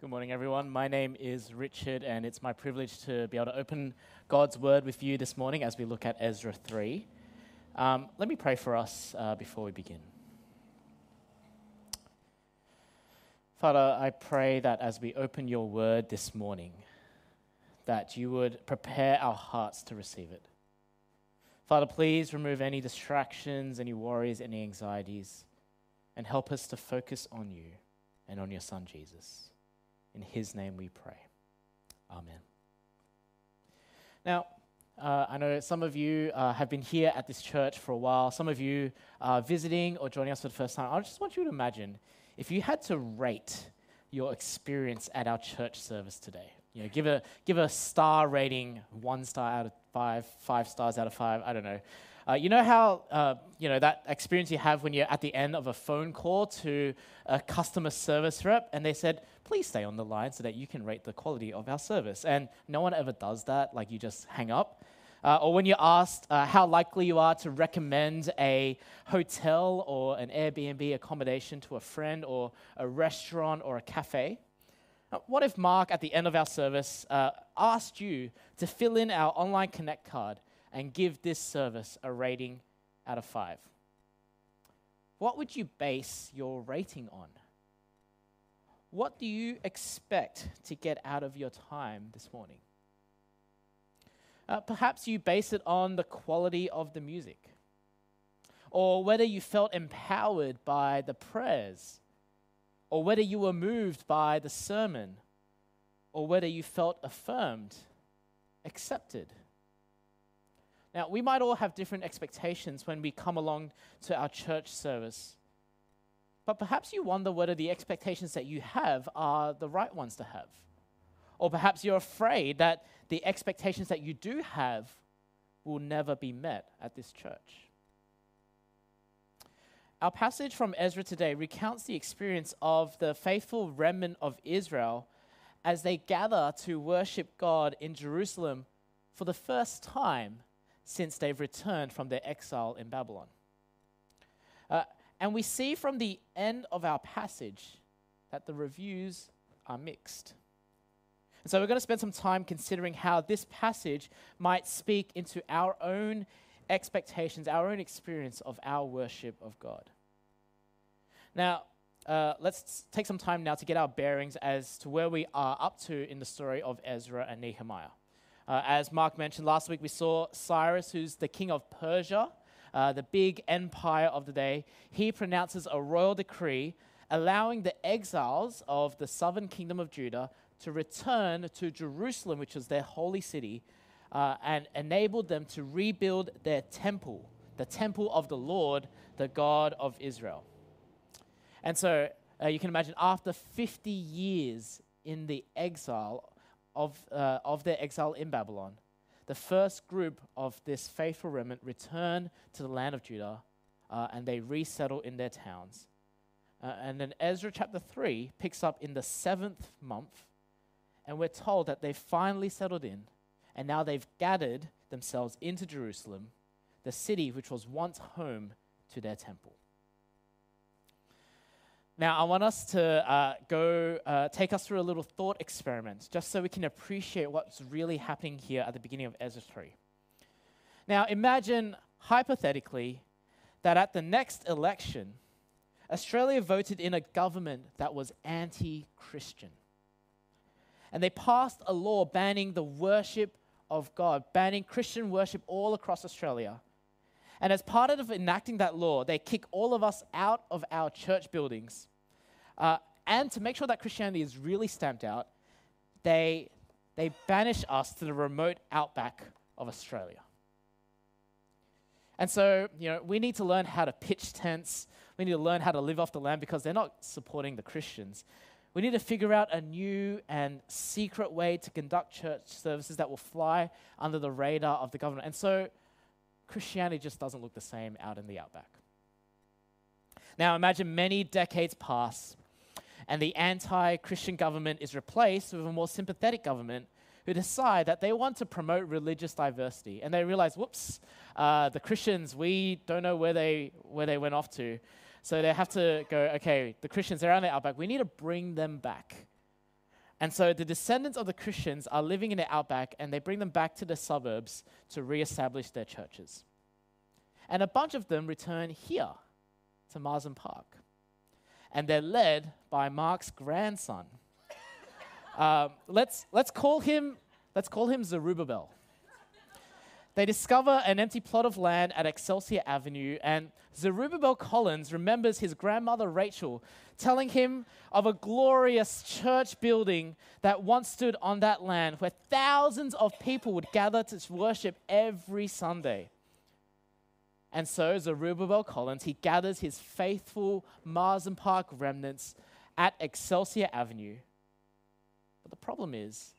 Good morning, everyone. My name is Richard, and it's my privilege to be able to open God's Word with you this morning as we look at Ezra 3. Um, let me pray for us uh, before we begin. Father, I pray that as we open your Word this morning, that you would prepare our hearts to receive it. Father, please remove any distractions, any worries, any anxieties, and help us to focus on you and on your Son, Jesus. In his name we pray. Amen. Now, uh, I know some of you uh, have been here at this church for a while. Some of you are visiting or joining us for the first time. I just want you to imagine if you had to rate your experience at our church service today. You know, give a give a star rating, one star out of five, five stars out of five. I don't know. Uh, you know how uh, you know that experience you have when you're at the end of a phone call to a customer service rep, and they said, "Please stay on the line so that you can rate the quality of our service." And no one ever does that. Like you just hang up. Uh, or when you're asked uh, how likely you are to recommend a hotel or an Airbnb accommodation to a friend or a restaurant or a cafe. what if Mark, at the end of our service, uh, asked you to fill in our online Connect card and give this service a rating out of five, what would you base your rating on? What do you expect to get out of your time this morning? Uh, perhaps you base it on the quality of the music, or whether you felt empowered by the prayers, or whether you were moved by the sermon, or whether you felt affirmed, accepted. Now, we might all have different expectations when we come along to our church service. But perhaps you wonder whether the expectations that you have are the right ones to have. Or perhaps you're afraid that the expectations that you do have will never be met at this church. Our passage from Ezra today recounts the experience of the faithful remnant of Israel as they gather to worship God in Jerusalem for the first time since they've returned from their exile in Babylon. Uh, and we see from the end of our passage that the reviews are mixed. And so we're going to spend some time considering how this passage might speak into our own expectations, our own experience of our worship of God. Now, uh, let's take some time now to get our bearings as to where we are up to in the story of Ezra and Nehemiah. Uh, as Mark mentioned last week, we saw Cyrus, who's the king of Persia, uh, the big empire of the day. He pronounces a royal decree allowing the exiles of the southern kingdom of Judah to return to Jerusalem, which was their holy city, uh, and enabled them to rebuild their temple, the temple of the Lord, the God of Israel. And so uh, you can imagine after 50 years in the exile, of, uh, of their exile in Babylon, the first group of this faithful remnant return to the land of Judah uh, and they resettle in their towns. Uh, and then Ezra chapter 3 picks up in the seventh month, and we're told that they've finally settled in, and now they've gathered themselves into Jerusalem, the city which was once home to their temple. Now, I want us to uh, go uh, take us through a little thought experiment just so we can appreciate what's really happening here at the beginning of Ezra 3. Now, imagine hypothetically that at the next election, Australia voted in a government that was anti Christian. And they passed a law banning the worship of God, banning Christian worship all across Australia. And as part of enacting that law, they kick all of us out of our church buildings. Uh, and to make sure that Christianity is really stamped out, they, they banish us to the remote outback of Australia. And so, you know, we need to learn how to pitch tents. We need to learn how to live off the land because they're not supporting the Christians. We need to figure out a new and secret way to conduct church services that will fly under the radar of the government. And so, Christianity just doesn't look the same out in the outback. Now, imagine many decades pass, and the anti Christian government is replaced with a more sympathetic government who decide that they want to promote religious diversity. And they realize, whoops, uh, the Christians, we don't know where they, where they went off to. So they have to go, okay, the Christians, they're on the outback. We need to bring them back. And so the descendants of the Christians are living in the outback and they bring them back to the suburbs to reestablish their churches. And a bunch of them return here to Marsden Park. And they're led by Mark's grandson. Uh, let's, let's, call him, let's call him Zerubbabel. They discover an empty plot of land at Excelsior Avenue, and Zerubbabel Collins remembers his grandmother Rachel telling him of a glorious church building that once stood on that land where thousands of people would gather to worship every Sunday. And so Zerubbabel Collins, he gathers his faithful Marsden Park remnants at Excelsior Avenue. But the problem is,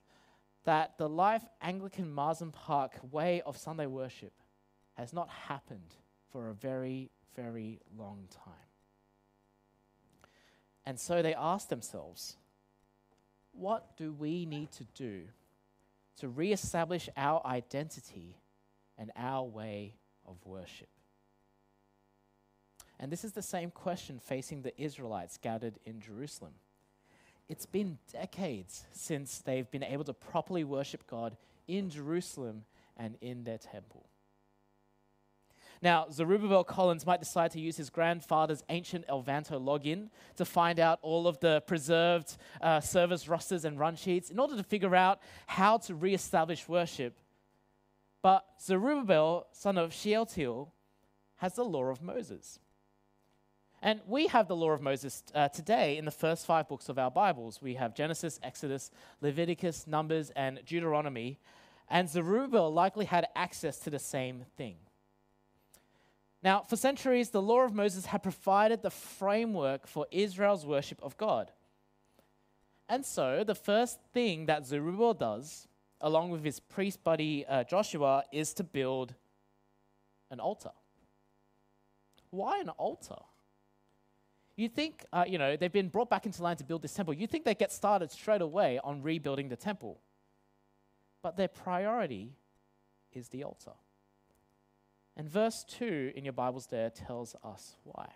that the Life Anglican Marsden Park way of Sunday worship has not happened for a very, very long time. And so they ask themselves, what do we need to do to reestablish our identity and our way of worship? And this is the same question facing the Israelites gathered in Jerusalem it's been decades since they've been able to properly worship God in Jerusalem and in their temple. Now, Zerubbabel Collins might decide to use his grandfather's ancient Elvanto login to find out all of the preserved uh, service rosters and run sheets in order to figure out how to reestablish worship. But Zerubbabel, son of Shealtiel, has the law of Moses. And we have the law of Moses uh, today in the first five books of our Bibles. We have Genesis, Exodus, Leviticus, Numbers, and Deuteronomy. And Zerubbabel likely had access to the same thing. Now, for centuries, the law of Moses had provided the framework for Israel's worship of God. And so, the first thing that Zerubbabel does, along with his priest buddy uh, Joshua, is to build an altar. Why an altar? You think, uh, you know, they've been brought back into line to build this temple. You think they get started straight away on rebuilding the temple. But their priority is the altar. And verse 2 in your Bibles there tells us why.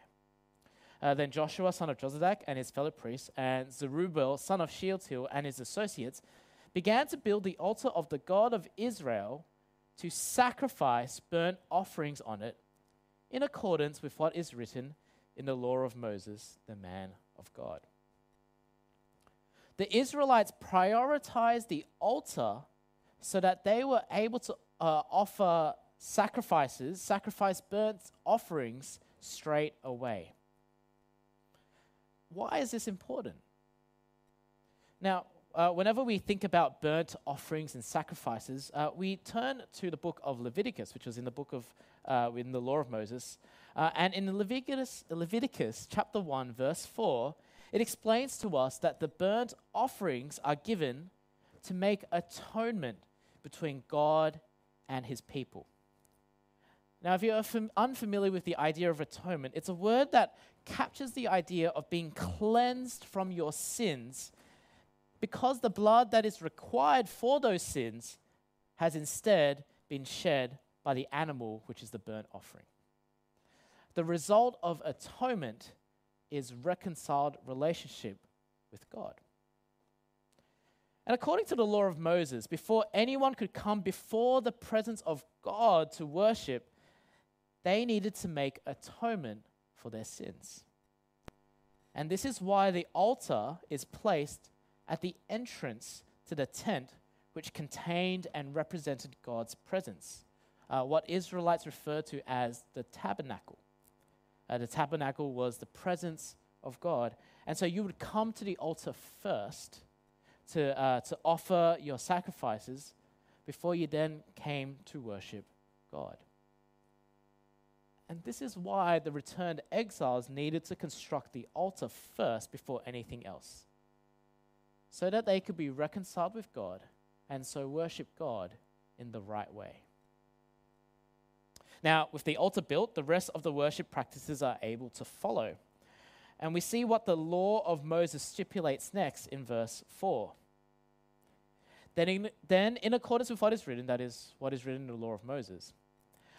Uh, then Joshua, son of Jozadak, and his fellow priests, and Zerubbabel, son of Shealtiel, and his associates, began to build the altar of the God of Israel to sacrifice burnt offerings on it in accordance with what is written in the law of Moses, the man of God. The Israelites prioritized the altar so that they were able to uh, offer sacrifices, sacrifice burnt offerings straight away. Why is this important? Now, uh, whenever we think about burnt offerings and sacrifices, uh, we turn to the book of Leviticus, which was in the book of, uh, in the law of Moses. Uh, and in Leviticus, Leviticus chapter 1, verse 4, it explains to us that the burnt offerings are given to make atonement between God and his people. Now, if you're unfamiliar with the idea of atonement, it's a word that captures the idea of being cleansed from your sins because the blood that is required for those sins has instead been shed by the animal, which is the burnt offering. The result of atonement is reconciled relationship with God. And according to the law of Moses, before anyone could come before the presence of God to worship, they needed to make atonement for their sins. And this is why the altar is placed at the entrance to the tent which contained and represented God's presence, uh, what Israelites refer to as the tabernacle. Uh, the tabernacle was the presence of God. And so you would come to the altar first to, uh, to offer your sacrifices before you then came to worship God. And this is why the returned exiles needed to construct the altar first before anything else so that they could be reconciled with God and so worship God in the right way. Now, with the altar built, the rest of the worship practices are able to follow. And we see what the law of Moses stipulates next in verse 4. Then in, then, in accordance with what is written, that is, what is written in the law of Moses,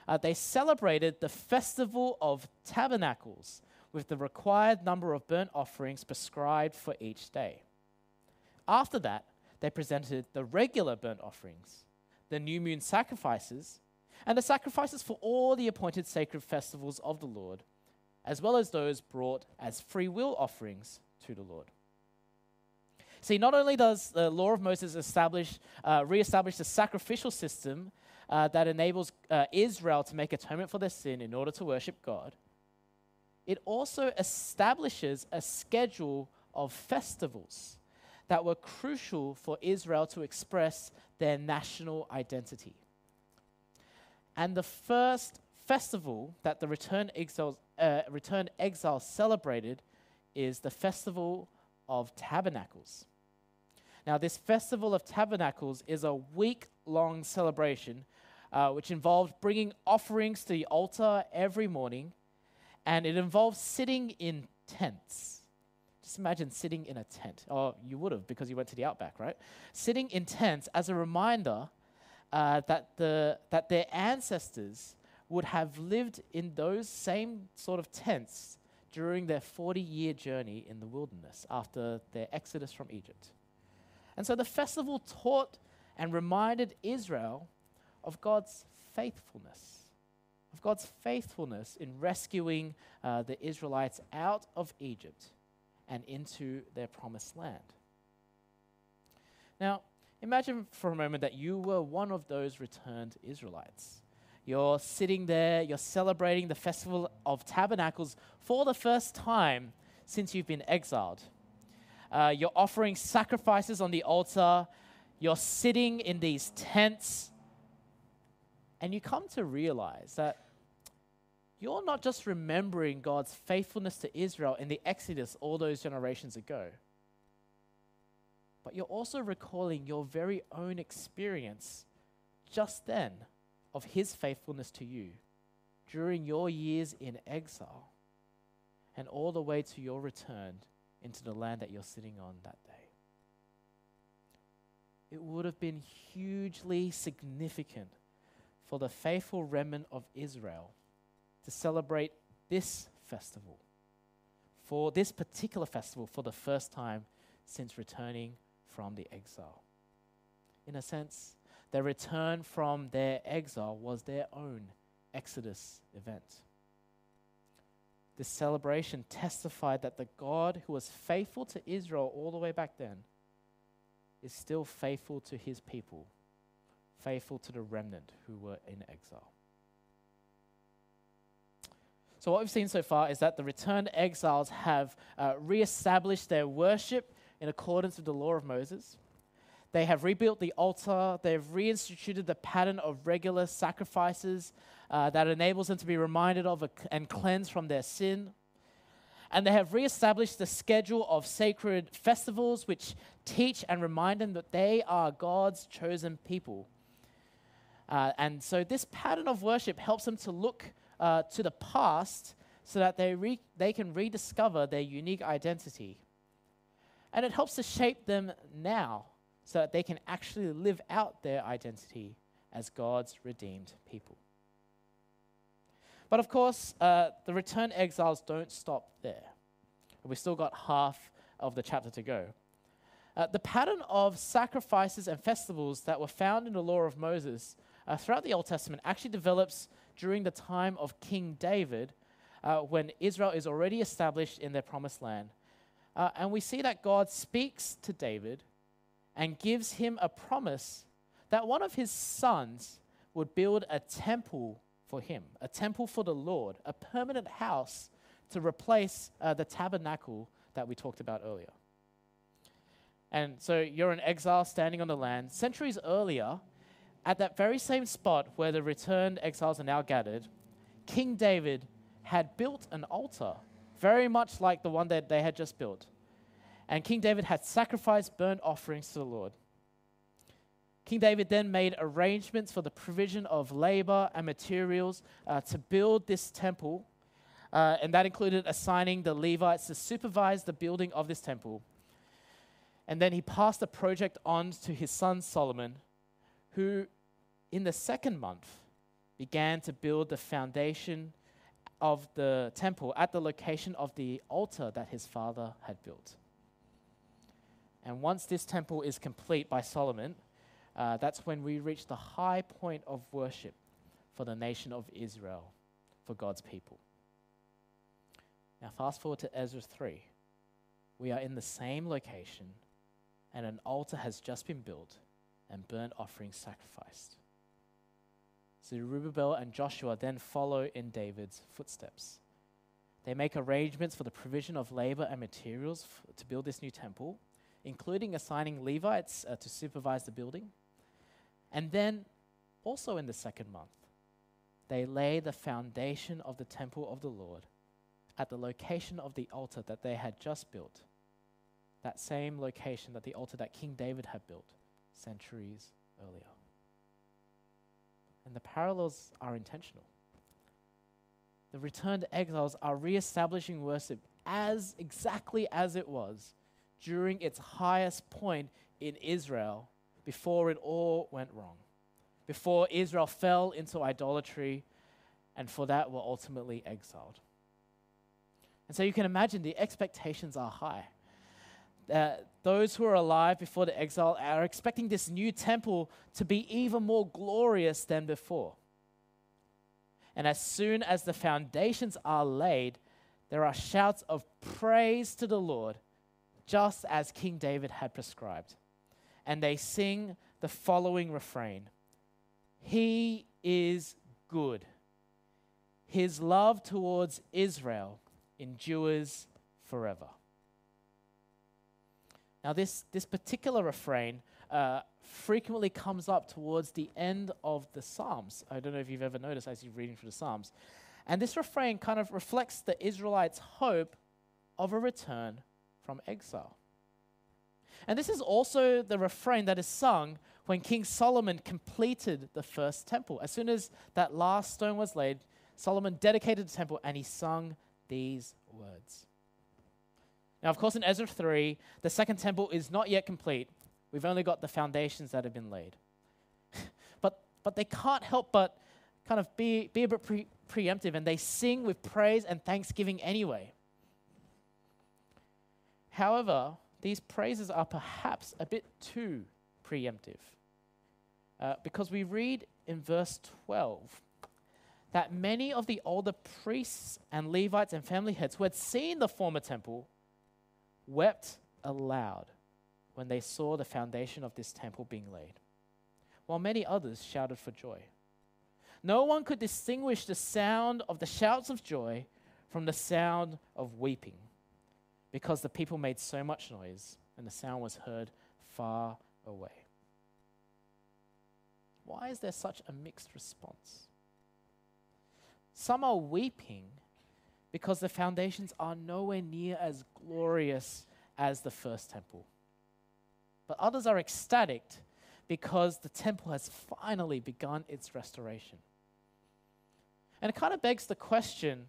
uh, they celebrated the festival of tabernacles with the required number of burnt offerings prescribed for each day. After that, they presented the regular burnt offerings, the new moon sacrifices, and the sacrifices for all the appointed sacred festivals of the Lord, as well as those brought as free will offerings to the Lord. See, not only does the law of Moses establish, uh, reestablish the sacrificial system uh, that enables uh, Israel to make atonement for their sin in order to worship God, it also establishes a schedule of festivals that were crucial for Israel to express their national identity. And the first festival that the returned exiles, uh, returned exiles celebrated is the Festival of Tabernacles. Now, this Festival of Tabernacles is a week long celebration uh, which involved bringing offerings to the altar every morning, and it involves sitting in tents. Just imagine sitting in a tent. Oh, you would have because you went to the outback, right? Sitting in tents as a reminder uh, that, the, that their ancestors would have lived in those same sort of tents during their 40 year journey in the wilderness after their exodus from Egypt. And so the festival taught and reminded Israel of God's faithfulness, of God's faithfulness in rescuing uh, the Israelites out of Egypt and into their promised land. Now, imagine for a moment that you were one of those returned Israelites. You're sitting there, you're celebrating the Festival of Tabernacles for the first time since you've been exiled. Uh, you're offering sacrifices on the altar, you're sitting in these tents, and you come to realize that you're not just remembering God's faithfulness to Israel in the Exodus all those generations ago, but you're also recalling your very own experience just then of His faithfulness to you during your years in exile and all the way to your return into the land that you're sitting on that day. It would have been hugely significant for the faithful remnant of Israel to celebrate this festival, for this particular festival, for the first time since returning from the exile. In a sense, their return from their exile was their own Exodus event. This celebration testified that the God who was faithful to Israel all the way back then is still faithful to his people, faithful to the remnant who were in exile. So, what we've seen so far is that the returned exiles have uh, re-established their worship in accordance with the law of Moses. They have rebuilt the altar. They've reinstituted the pattern of regular sacrifices uh, that enables them to be reminded of and cleansed from their sin. And they have reestablished the schedule of sacred festivals which teach and remind them that they are God's chosen people. Uh, and so, this pattern of worship helps them to look uh, to the past so that they, re- they can rediscover their unique identity. And it helps to shape them now so that they can actually live out their identity as God's redeemed people. But of course, uh, the returned exiles don't stop there. We've still got half of the chapter to go. Uh, the pattern of sacrifices and festivals that were found in the law of Moses uh, throughout the Old Testament actually develops during the time of King David, uh, when Israel is already established in their promised land. Uh, and we see that God speaks to David and gives him a promise that one of his sons would build a temple for him, a temple for the Lord, a permanent house to replace uh, the tabernacle that we talked about earlier. And so you're in exile standing on the land. Centuries earlier, at that very same spot where the returned exiles are now gathered, King David had built an altar, very much like the one that they had just built. And King David had sacrificed burnt offerings to the Lord. King David then made arrangements for the provision of labor and materials uh, to build this temple, uh, and that included assigning the Levites to supervise the building of this temple. And then he passed the project on to his son Solomon, who in the second month, began to build the foundation of the temple at the location of the altar that his father had built. And once this temple is complete by Solomon, uh, that's when we reach the high point of worship for the nation of Israel, for God's people. Now, fast forward to Ezra 3. We are in the same location, and an altar has just been built and burnt offerings sacrificed. Zerubbabel and Joshua then follow in David's footsteps. They make arrangements for the provision of labor and materials f- to build this new temple, including assigning Levites uh, to supervise the building. And then, also in the second month, they lay the foundation of the temple of the Lord at the location of the altar that they had just built, that same location that the altar that King David had built centuries earlier. And the parallels are intentional. The returned exiles are re-establishing worship as exactly as it was during its highest point in Israel before it all went wrong, before Israel fell into idolatry and for that were ultimately exiled. And so you can imagine the expectations are high. Uh, those who are alive before the exile are expecting this new temple to be even more glorious than before. And as soon as the foundations are laid, there are shouts of praise to the Lord, just as King David had prescribed. And they sing the following refrain He is good. His love towards Israel endures forever. Now, this, this particular refrain uh, frequently comes up towards the end of the Psalms. I don't know if you've ever noticed as you're reading through the Psalms. And this refrain kind of reflects the Israelites' hope of a return from exile. And this is also the refrain that is sung when King Solomon completed the first temple. As soon as that last stone was laid, Solomon dedicated the temple and he sung these words. Now, of course, in Ezra 3, the second temple is not yet complete. We've only got the foundations that have been laid. but, but they can't help but kind of be, be a bit pre- preemptive and they sing with praise and thanksgiving anyway. However, these praises are perhaps a bit too preemptive uh, because we read in verse 12 that many of the older priests and Levites and family heads who had seen the former temple wept aloud when they saw the foundation of this temple being laid, while many others shouted for joy. No one could distinguish the sound of the shouts of joy from the sound of weeping, because the people made so much noise and the sound was heard far away. Why is there such a mixed response? Some are weeping because the foundations are nowhere near as glorious as the first temple. But others are ecstatic because the temple has finally begun its restoration. And it kind of begs the question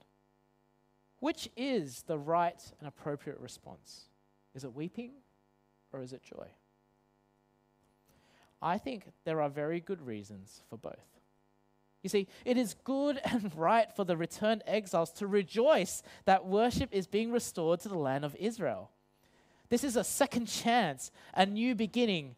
which is the right and appropriate response? Is it weeping or is it joy? I think there are very good reasons for both. You see, it is good and right for the returned exiles to rejoice that worship is being restored to the land of Israel. This is a second chance, a new beginning,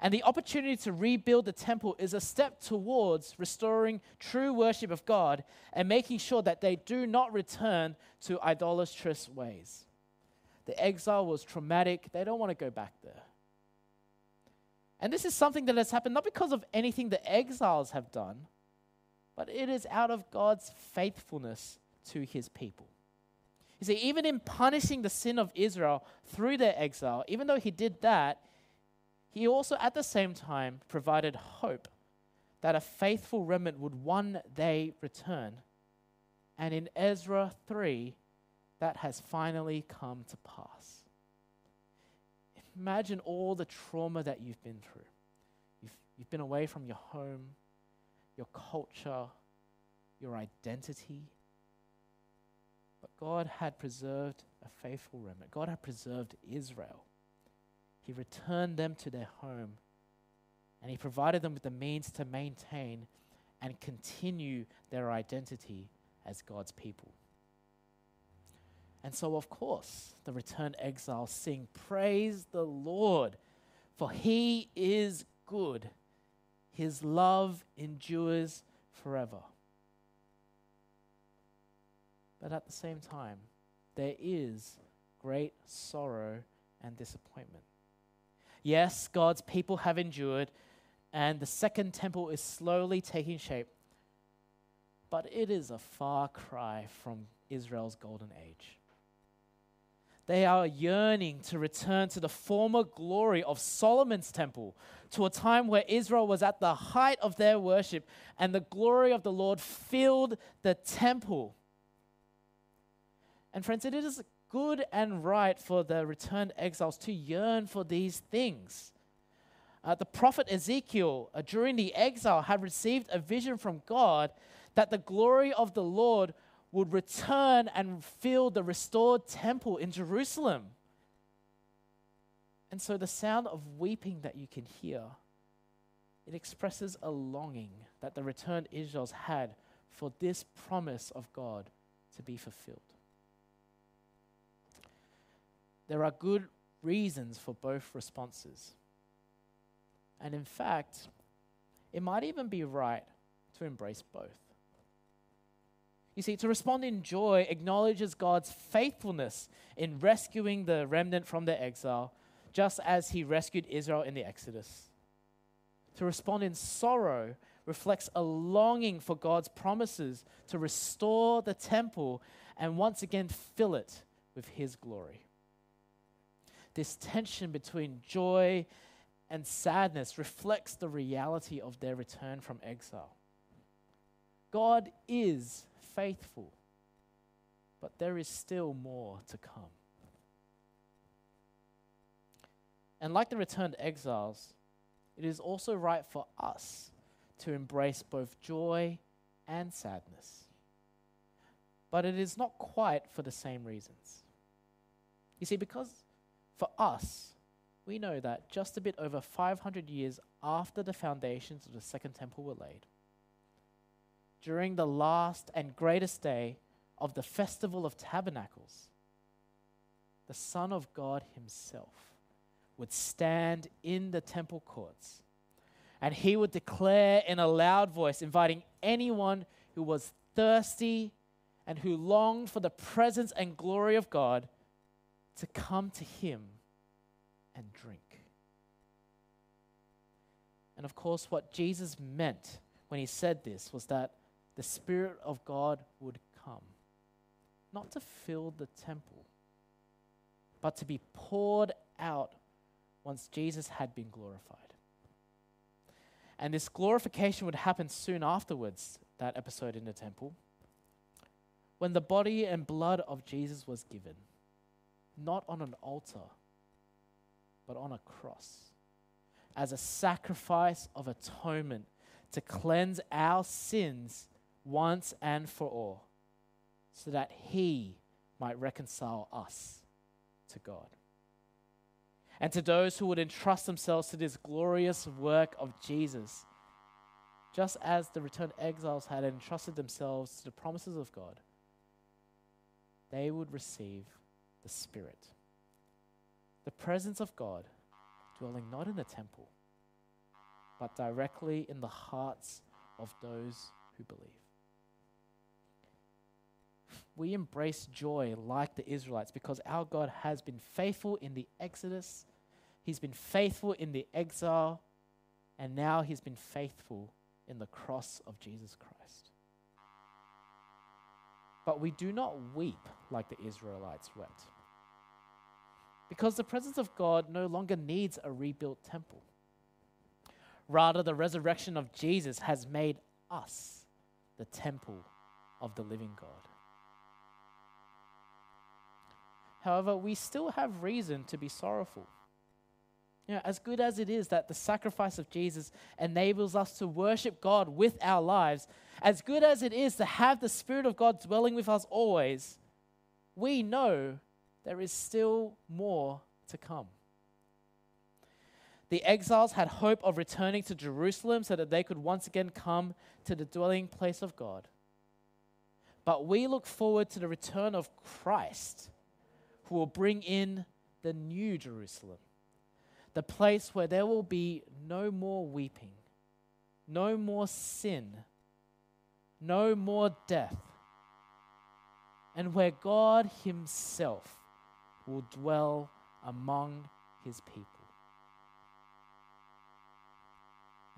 and the opportunity to rebuild the temple is a step towards restoring true worship of God and making sure that they do not return to idolatrous ways. The exile was traumatic, they don't want to go back there. And this is something that has happened not because of anything the exiles have done but it is out of God's faithfulness to his people. You see, even in punishing the sin of Israel through their exile, even though he did that, he also at the same time provided hope that a faithful remnant would one day return. And in Ezra 3, that has finally come to pass. Imagine all the trauma that you've been through. You've, you've been away from your home, your culture, your identity. But God had preserved a faithful remnant. God had preserved Israel. He returned them to their home and He provided them with the means to maintain and continue their identity as God's people. And so, of course, the returned exiles sing, Praise the Lord, for he is good. His love endures forever. But at the same time, there is great sorrow and disappointment. Yes, God's people have endured, and the second temple is slowly taking shape, but it is a far cry from Israel's golden age. They are yearning to return to the former glory of Solomon's temple, to a time where Israel was at the height of their worship and the glory of the Lord filled the temple. And friends, it is good and right for the returned exiles to yearn for these things. Uh, the prophet Ezekiel, uh, during the exile, had received a vision from God that the glory of the Lord would return and fill the restored temple in Jerusalem. And so the sound of weeping that you can hear, it expresses a longing that the returned Israels had for this promise of God to be fulfilled. There are good reasons for both responses. And in fact, it might even be right to embrace both. You see, to respond in joy acknowledges God's faithfulness in rescuing the remnant from their exile, just as he rescued Israel in the Exodus. To respond in sorrow reflects a longing for God's promises to restore the temple and once again fill it with his glory this tension between joy and sadness reflects the reality of their return from exile. God is faithful, but there is still more to come. And like the returned exiles, it is also right for us to embrace both joy and sadness. But it is not quite for the same reasons. You see, because for us, we know that just a bit over 500 years after the foundations of the Second Temple were laid, during the last and greatest day of the Festival of Tabernacles, the Son of God Himself would stand in the temple courts and He would declare in a loud voice, inviting anyone who was thirsty and who longed for the presence and glory of God to come to him and drink. And of course, what Jesus meant when he said this was that the Spirit of God would come, not to fill the temple, but to be poured out once Jesus had been glorified. And this glorification would happen soon afterwards, that episode in the temple, when the body and blood of Jesus was given not on an altar, but on a cross, as a sacrifice of atonement to cleanse our sins once and for all, so that He might reconcile us to God. And to those who would entrust themselves to this glorious work of Jesus, just as the returned exiles had entrusted themselves to the promises of God, they would receive the Spirit. The presence of God dwelling not in the temple, but directly in the hearts of those who believe. We embrace joy like the Israelites because our God has been faithful in the Exodus, He's been faithful in the exile, and now He's been faithful in the cross of Jesus Christ. But we do not weep like the Israelites wept. Because the presence of God no longer needs a rebuilt temple. Rather, the resurrection of Jesus has made us the temple of the living God. However, we still have reason to be sorrowful. You know, as good as it is that the sacrifice of Jesus enables us to worship God with our lives, as good as it is to have the Spirit of God dwelling with us always, we know there is still more to come. The exiles had hope of returning to Jerusalem so that they could once again come to the dwelling place of God. but we look forward to the return of Christ, who will bring in the new Jerusalem, the place where there will be no more weeping, no more sin, no more death, and where God Himself will dwell among His people.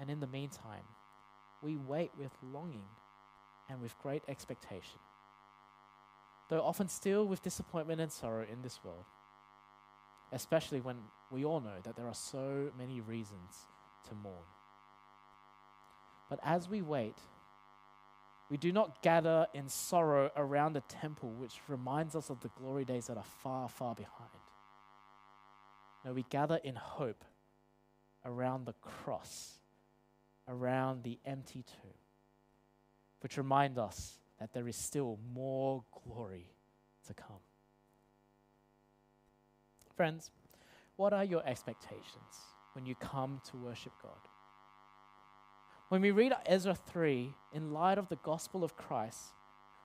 And in the meantime, we wait with longing and with great expectation, though often still with disappointment and sorrow in this world, especially when we all know that there are so many reasons to mourn. But as we wait, we do not gather in sorrow around a temple which reminds us of the glory days that are far, far behind. No, we gather in hope around the cross, around the empty tomb, which remind us that there is still more glory to come. Friends, what are your expectations when you come to worship God? When we read Ezra 3 in light of the gospel of Christ,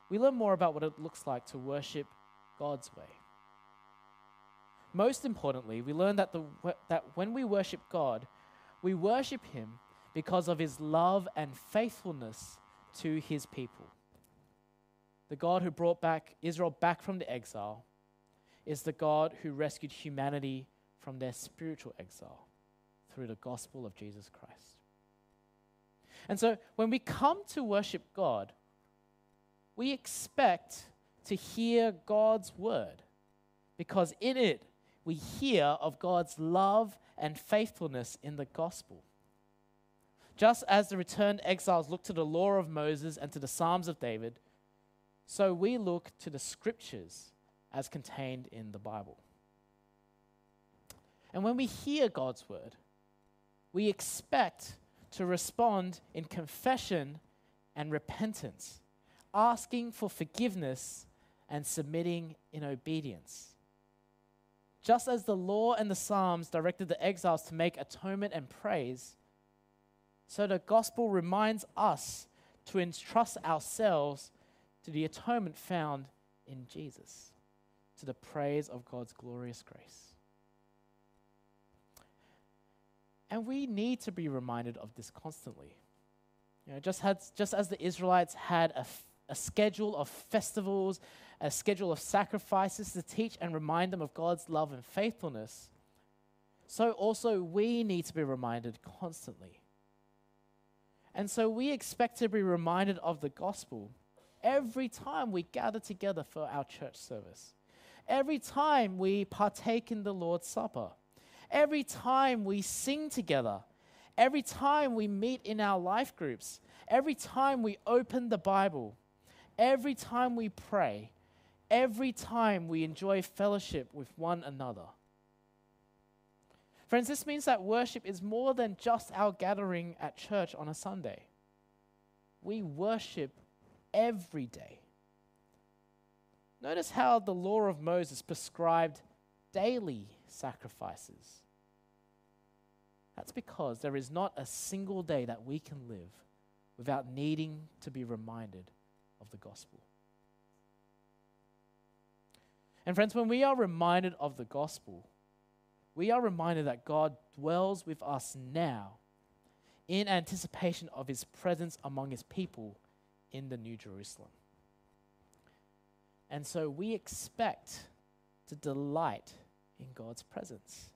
we learn more about what it looks like to worship God's way. Most importantly, we learn that, the, that when we worship God, we worship Him because of His love and faithfulness to His people. The God who brought back Israel back from the exile is the God who rescued humanity from their spiritual exile through the gospel of Jesus Christ. And so when we come to worship God, we expect to hear God's word because in it we hear of God's love and faithfulness in the gospel. Just as the returned exiles look to the law of Moses and to the Psalms of David, so we look to the scriptures as contained in the Bible. And when we hear God's word, we expect to respond in confession and repentance, asking for forgiveness and submitting in obedience. Just as the law and the Psalms directed the exiles to make atonement and praise, so the gospel reminds us to entrust ourselves to the atonement found in Jesus, to the praise of God's glorious grace. And we need to be reminded of this constantly. You know, just, had, just as the Israelites had a, a schedule of festivals, a schedule of sacrifices to teach and remind them of God's love and faithfulness, so also we need to be reminded constantly. And so we expect to be reminded of the gospel every time we gather together for our church service, every time we partake in the Lord's Supper. Every time we sing together, every time we meet in our life groups, every time we open the Bible, every time we pray, every time we enjoy fellowship with one another. Friends, this means that worship is more than just our gathering at church on a Sunday. We worship every day. Notice how the law of Moses prescribed daily sacrifices. That's because there is not a single day that we can live without needing to be reminded of the gospel. And, friends, when we are reminded of the gospel, we are reminded that God dwells with us now in anticipation of his presence among his people in the New Jerusalem. And so we expect to delight in God's presence.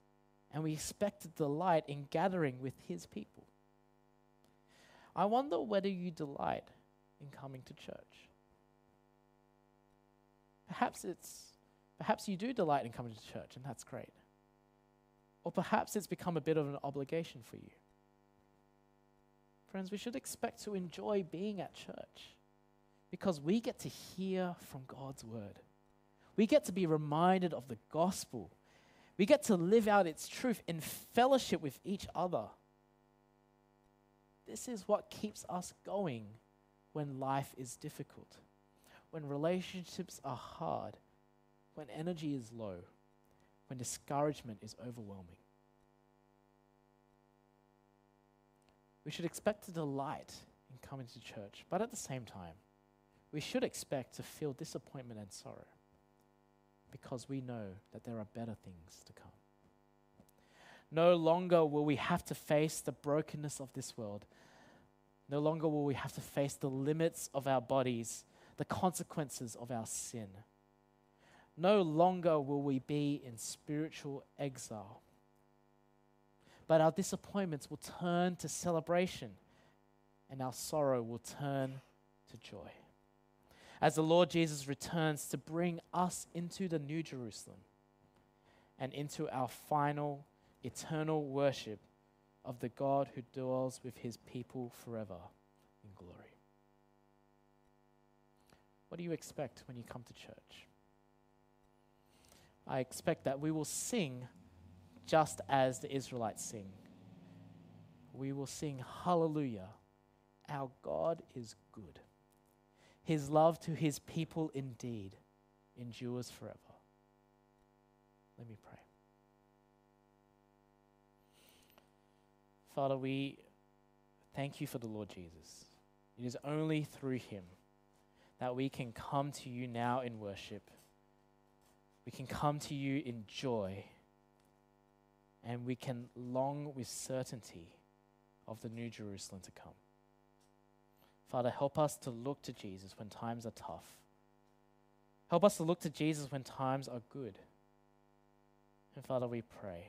And we expect to delight in gathering with His people. I wonder whether you delight in coming to church. Perhaps it's perhaps you do delight in coming to church, and that's great. Or perhaps it's become a bit of an obligation for you. Friends, we should expect to enjoy being at church because we get to hear from God's word. We get to be reminded of the gospel we get to live out its truth in fellowship with each other. This is what keeps us going when life is difficult, when relationships are hard, when energy is low, when discouragement is overwhelming. We should expect to delight in coming to church, but at the same time, we should expect to feel disappointment and sorrow because we know that there are better things to come. No longer will we have to face the brokenness of this world. No longer will we have to face the limits of our bodies, the consequences of our sin. No longer will we be in spiritual exile. But our disappointments will turn to celebration, and our sorrow will turn to joy as the Lord Jesus returns to bring us into the New Jerusalem and into our final eternal worship of the God who dwells with his people forever in glory. What do you expect when you come to church? I expect that we will sing just as the Israelites sing. We will sing, Hallelujah, our God is good. His love to his people indeed endures forever. Let me pray. Father, we thank you for the Lord Jesus. It is only through him that we can come to you now in worship. We can come to you in joy. And we can long with certainty of the new Jerusalem to come. Father, help us to look to Jesus when times are tough. Help us to look to Jesus when times are good. And Father, we pray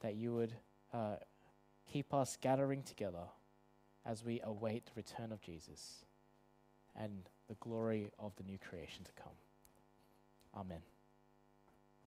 that you would uh, keep us gathering together as we await the return of Jesus and the glory of the new creation to come. Amen.